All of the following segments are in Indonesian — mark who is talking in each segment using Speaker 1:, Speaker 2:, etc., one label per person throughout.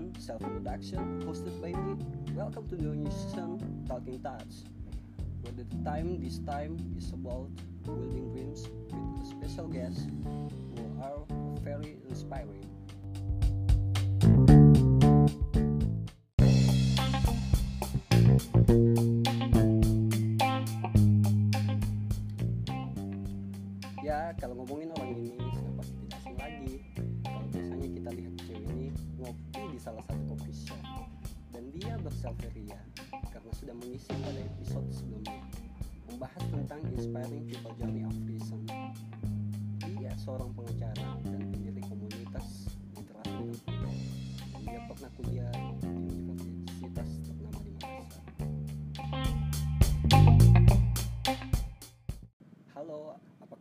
Speaker 1: everyone, self introduction hosted by me. Welcome to the new season Talking Touch. Where the time this time is about building dreams with a special guest who are very inspiring. Ya, kalau ngomongin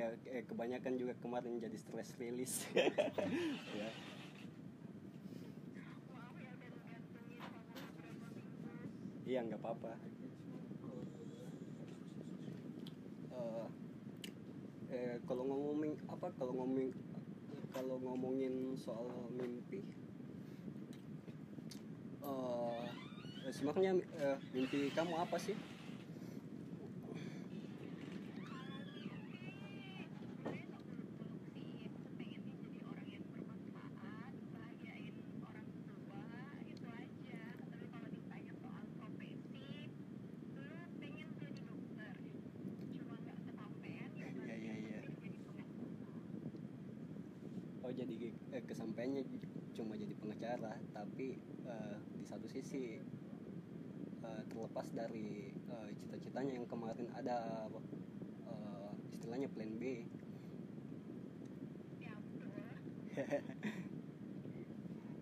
Speaker 1: eh, kebanyakan juga kemarin jadi stress release. ya. Iya, nggak apa-apa. Eh, eh, kalau ngomongin apa kalau ngomongin kalau ngomongin soal mimpi eh, sebenarnya eh, mimpi kamu apa sih jadi eh, kesampaiannya cuma jadi pengacara tapi eh, di satu sisi eh, terlepas dari eh, cita-citanya yang kemarin ada eh, istilahnya plan B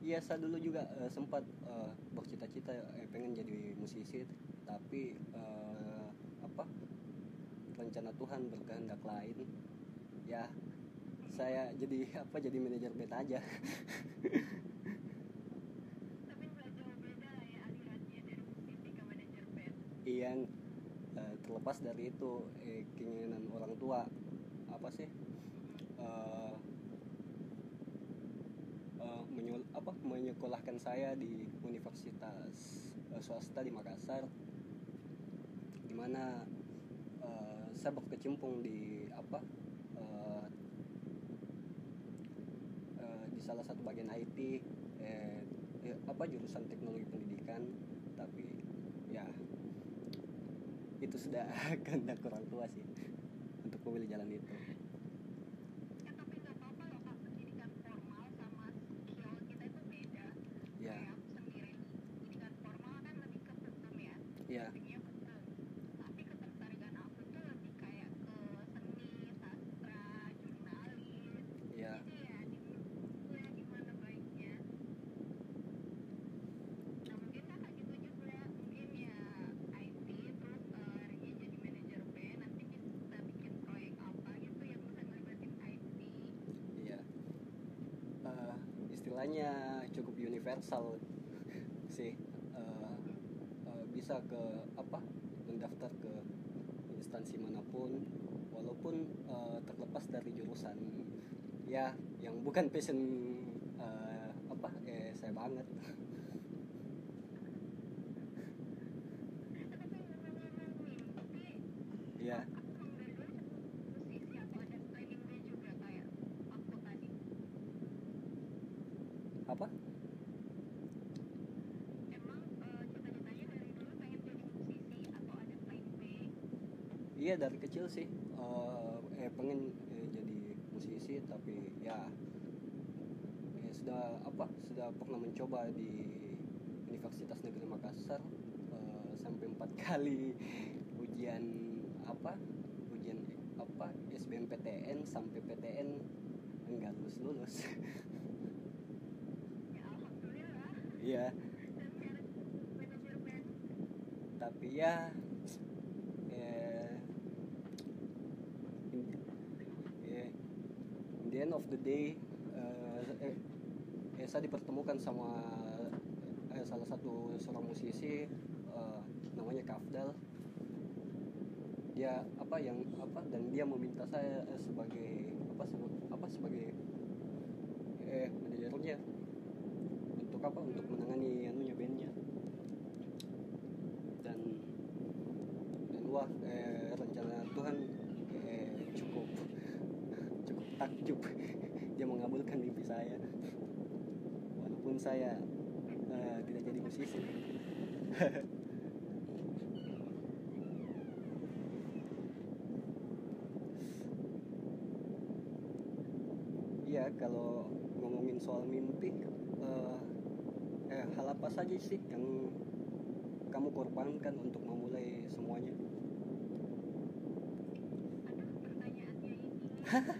Speaker 1: Iya, saya dulu juga eh, sempat eh, bercita-cita eh, pengen jadi musisi, tapi eh, apa rencana Tuhan berkehendak lain. Ya, saya jadi apa jadi manajer band aja. Iya, eh, terlepas dari itu eh, keinginan orang tua apa sih? Eh, eh, menyul- apa menyekolahkan saya di universitas eh, swasta di Makassar di mana eh, saya berkecimpung di apa eh, eh, di salah satu bagian IT eh, eh, apa jurusan teknologi pendidikan. Tapi ya itu sudah kehendak orang tua sih untuk memilih jalan itu istilahnya cukup universal sih. Eh, eh, bisa ke apa? Mendaftar ke instansi mana pun, walaupun eh, terlepas dari jurusan. Ya, yang bukan passion eh, apa? Eh, saya banget. Kecil sih. Eh, eh pengen eh, jadi musisi tapi ya eh, sudah apa sudah pernah mencoba di Universitas Negeri Makassar eh, sampai empat kali ujian apa ujian apa SBMPTN sampai PTN enggak lulus lulus. Iya. tapi ya eh, in, eh, in the day eh, saya dipertemukan sama eh, salah satu seorang musisi eh, namanya Kafdal. Dia apa yang apa dan dia meminta saya sebagai apa sebe- apa sebagai eh manajernya. Untuk apa? Untuk menangani anunya bandnya dan dan wah eh, rencana Tuhan eh, cukup takjub dia mengabulkan mimpi saya. Walaupun saya eh, tidak jadi musisi. Iya, kalau ngomongin soal mimpi, eh, eh, hal apa saja sih yang kamu korbankan untuk memulai semuanya?
Speaker 2: pertanyaannya ini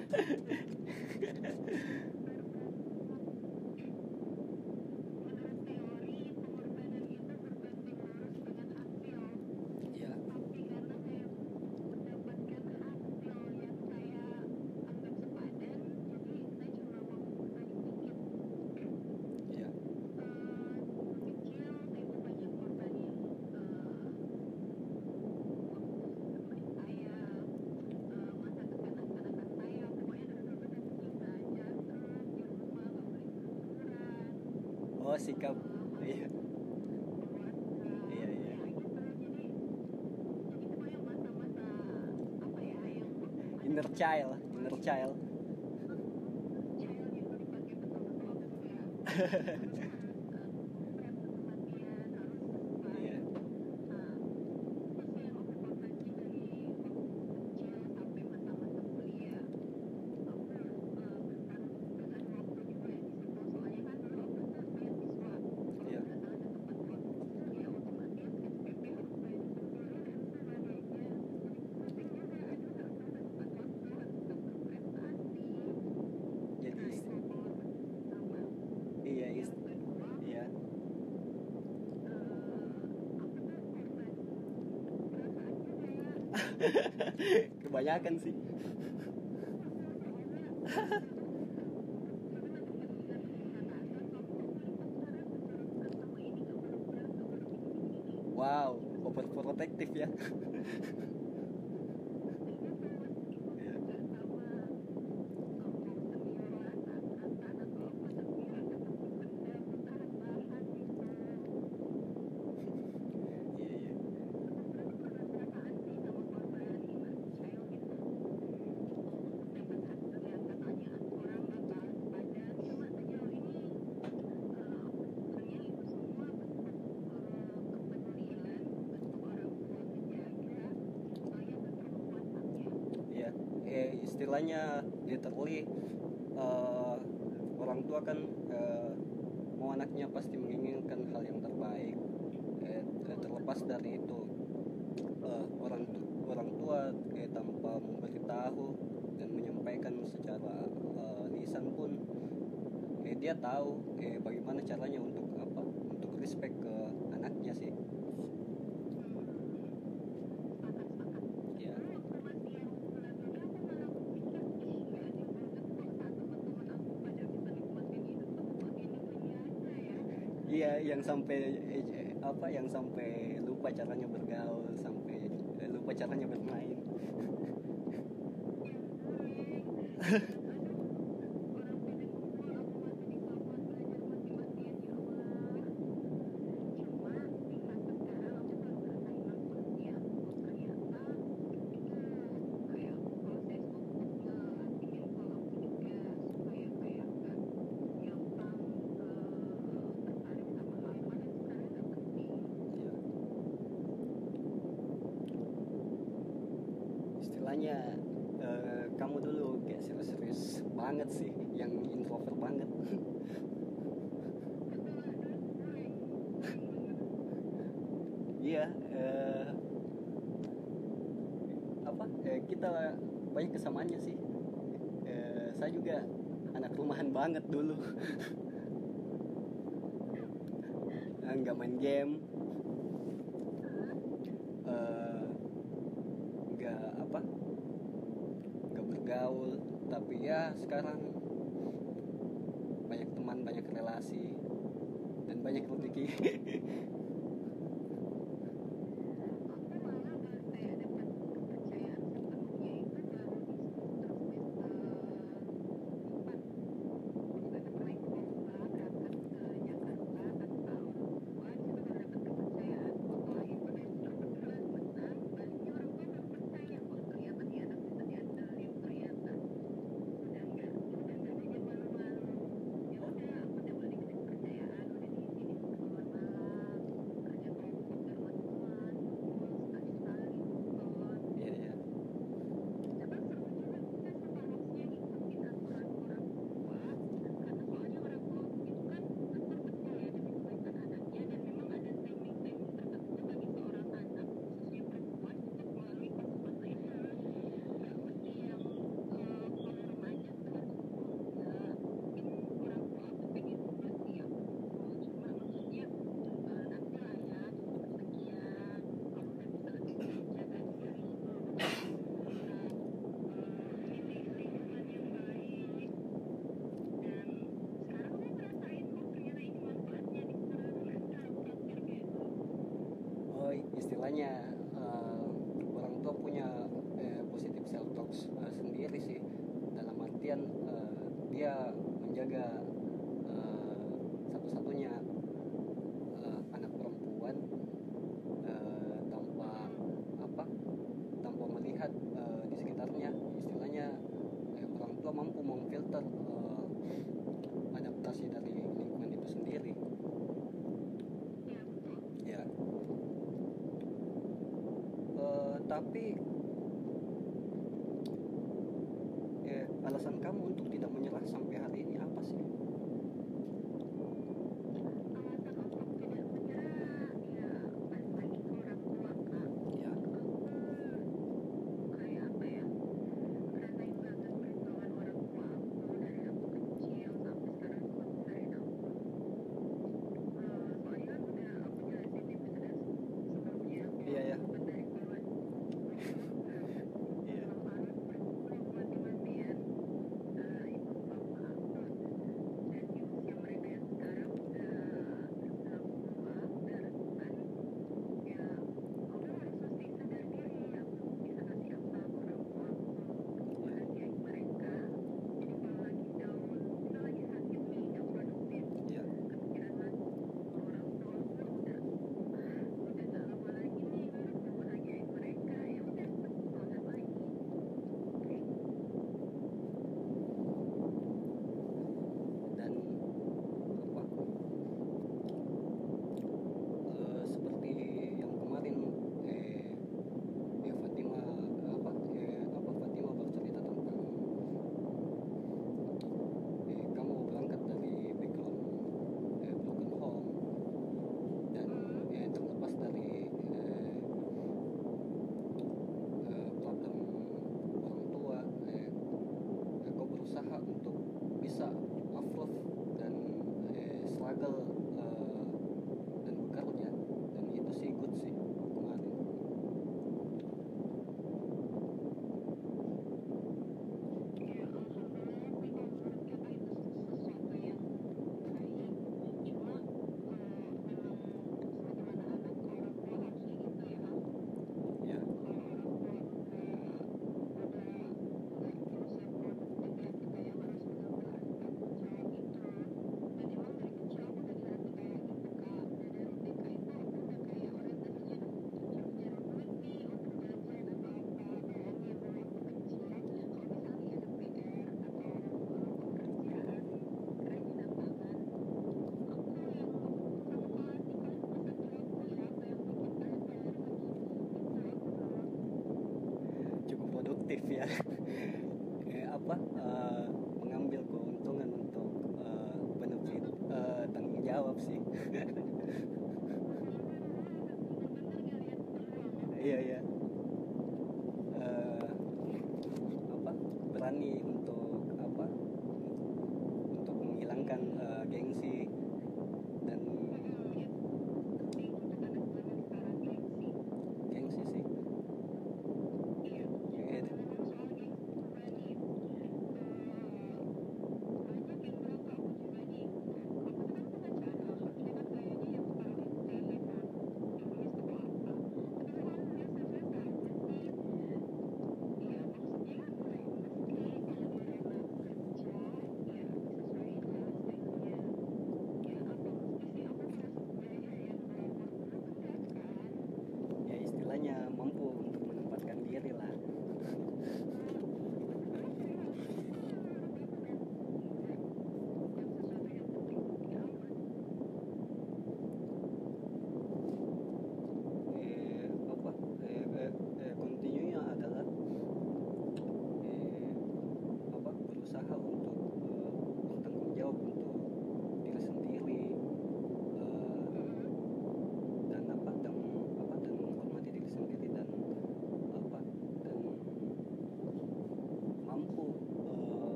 Speaker 1: sikap, iya, Iya, iya. inner child, inner child,
Speaker 2: child itu dipakai betul-betul apa enggak berat kematian harus survive
Speaker 1: iya,
Speaker 2: Nah, itu sih yang aku korbankan dari waktu kecil sampai masa-masa kuliah. Aku eh, bertaruh dengan waktu juga ya di situ. Soalnya kan dulu aku tuh beasiswa. Kalau
Speaker 1: Iya.
Speaker 2: nggak salah ada tempat waktu, ya otomatis SPP harus bayar sendiri dan sebagainya. Jadi pusing juga. Aduh, harus ada tempat waktu, harus tetap berprestasi.
Speaker 1: jadi
Speaker 2: Nah,
Speaker 1: ist-
Speaker 2: itu pengorbanan pertama.
Speaker 1: iya,
Speaker 2: Yang
Speaker 1: ist-
Speaker 2: kedua,
Speaker 1: iya,
Speaker 2: eh, aku tuh korban perasaan juga ya.
Speaker 1: kebanyakan sih, wow, overprotective ya, Iya. iya, iya, iya, eh istilahnya literally eh, orang tua kan eh, mau anaknya pasti menginginkan hal yang terbaik, eh, terlepas dari itu eh, orang tu- orang tua eh, tanpa memberitahu dan menyampaikan secara eh, lisan pun eh, dia tahu eh, bagaimana caranya untuk apa untuk respect ke anaknya sih. Ya iya yang sampai eh, apa yang sampai lupa caranya bergaul sampai eh, lupa caranya bermain Iya. Istilahnya eh, kamu dulu kayak serius-serius banget sih yang introvert banget. Iya eh, apa eh, kita banyak kesamaannya sih. Eh, saya juga anak rumahan banget dulu. Nggak main game
Speaker 2: tapi ya sekarang banyak teman banyak relasi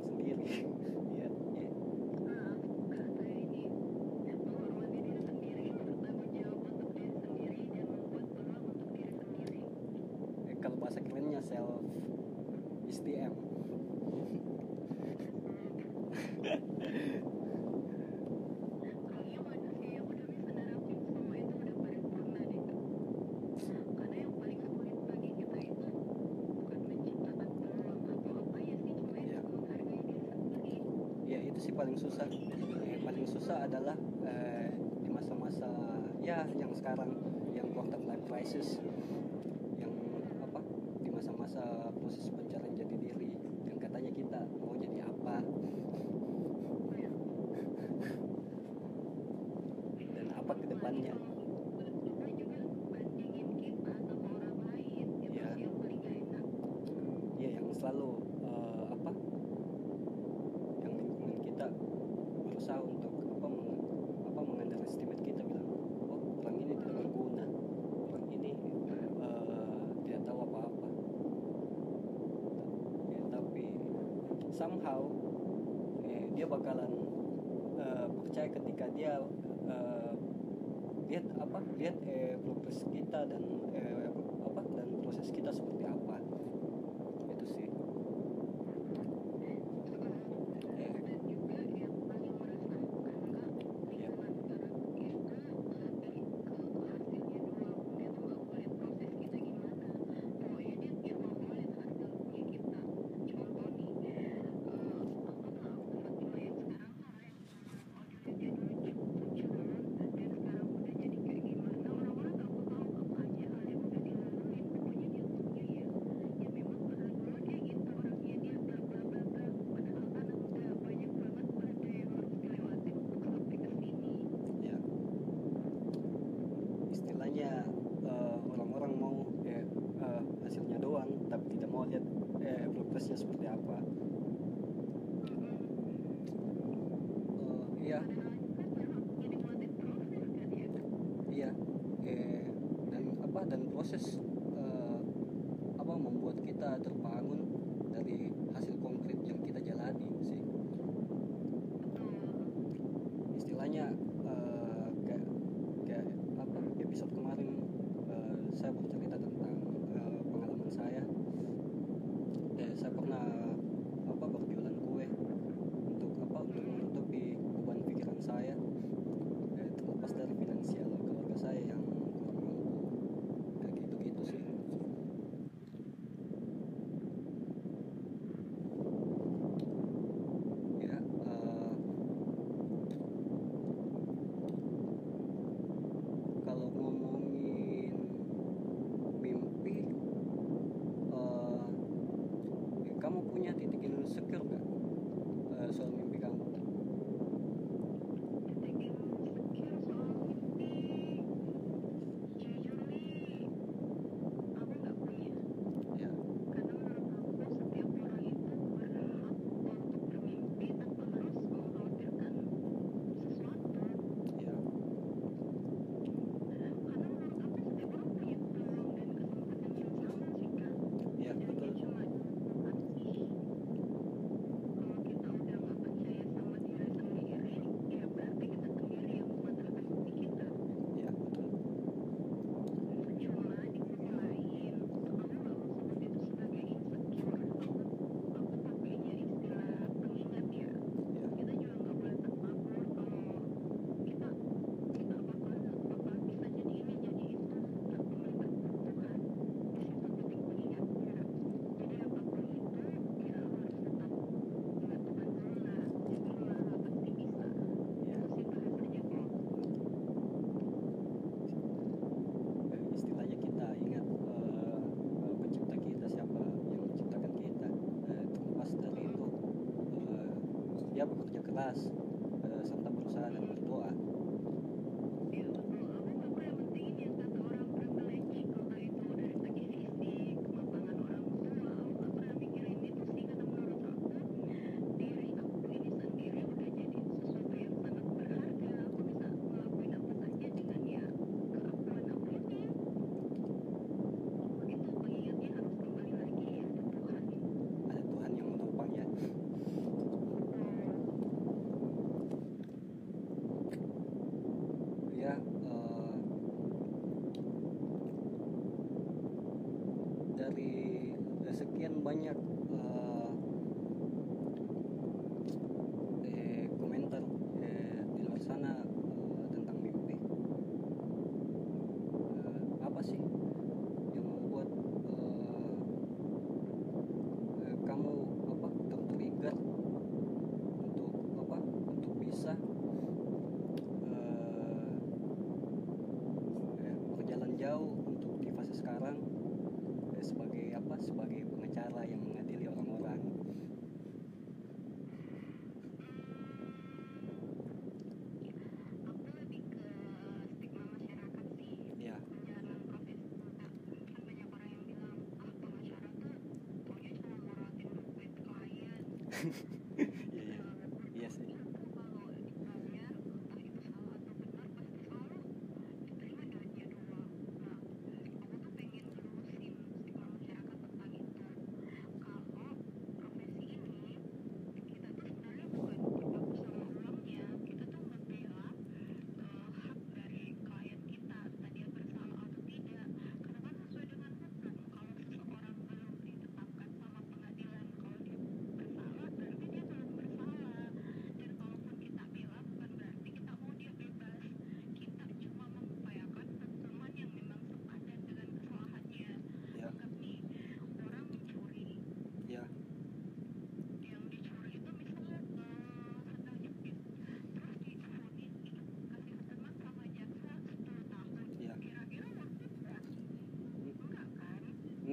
Speaker 2: sendiri.
Speaker 1: selalu uh, apa? Yang
Speaker 2: lingkungan kita berusaha untuk apa meng, apa estimate kita bilang oh orang ini tidak berguna. Orang ini uh, tidak tahu apa-apa. Ya, tapi somehow eh, dia bakalan uh, percaya ketika dia uh, lihat apa lihat eh, kita dan eh, apa dan proses kita seperti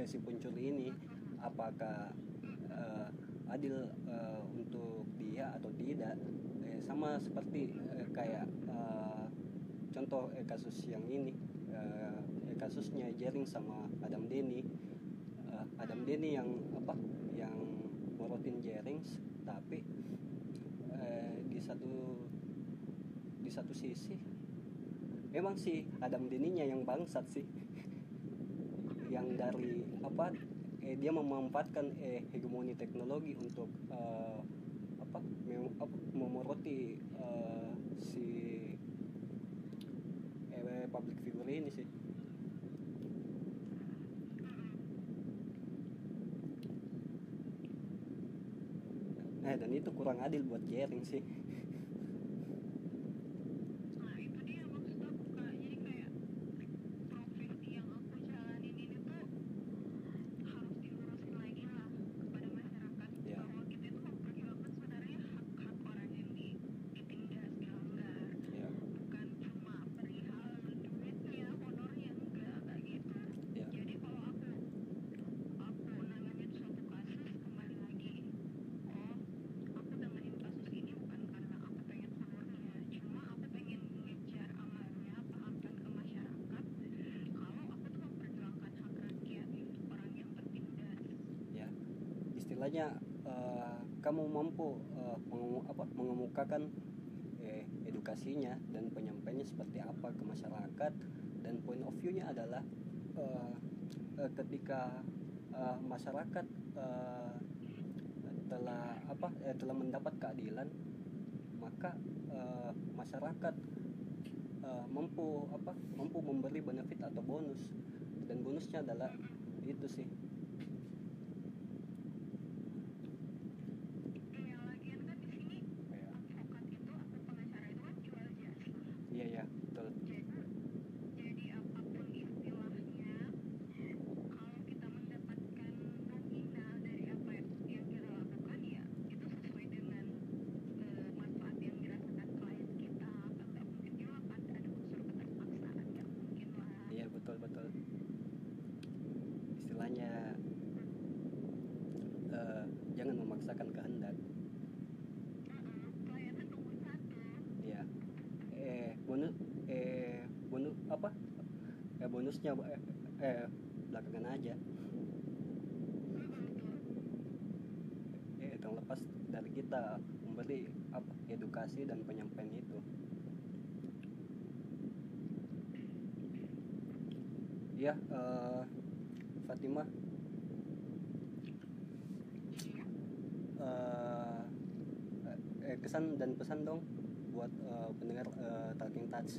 Speaker 2: Eh,
Speaker 1: si pencuri ini apakah uh, adil uh, untuk dia atau tidak? Eh, sama seperti eh, kayak uh, contoh eh, kasus yang ini eh, kasusnya Jering sama Adam Denny. Uh, Adam Denny yang apa yang morotin Jering tapi eh, di satu di satu sisi memang sih Adam Deninya yang bangsat sih yang dari apa eh, dia memanfaatkan eh, hegemoni teknologi untuk eh, apa, mem memoroti eh, si eh, public figure ini sih Nah, dan itu kurang adil buat Jering sih. istilahnya uh, eh, kamu mampu eh, uh, mengemu, apa, mengemukakan eh, edukasinya dan penyampaiannya seperti apa ke masyarakat dan point of view-nya adalah uh, uh, ketika uh, masyarakat uh, telah apa eh, telah mendapat keadilan maka uh, masyarakat uh, mampu apa mampu memberi benefit atau bonus. Dan bonusnya adalah itu sih.
Speaker 2: yeah yeah.
Speaker 1: ya
Speaker 2: eh,
Speaker 1: eh belakangan
Speaker 2: aja. Ya itu
Speaker 1: eh,
Speaker 2: lepas dari kita memberi edukasi dan penyampaian itu. Ya eh, Fatimah. Eh, eh kesan dan pesan dong buat uh, pendengar uh, Talking Touch.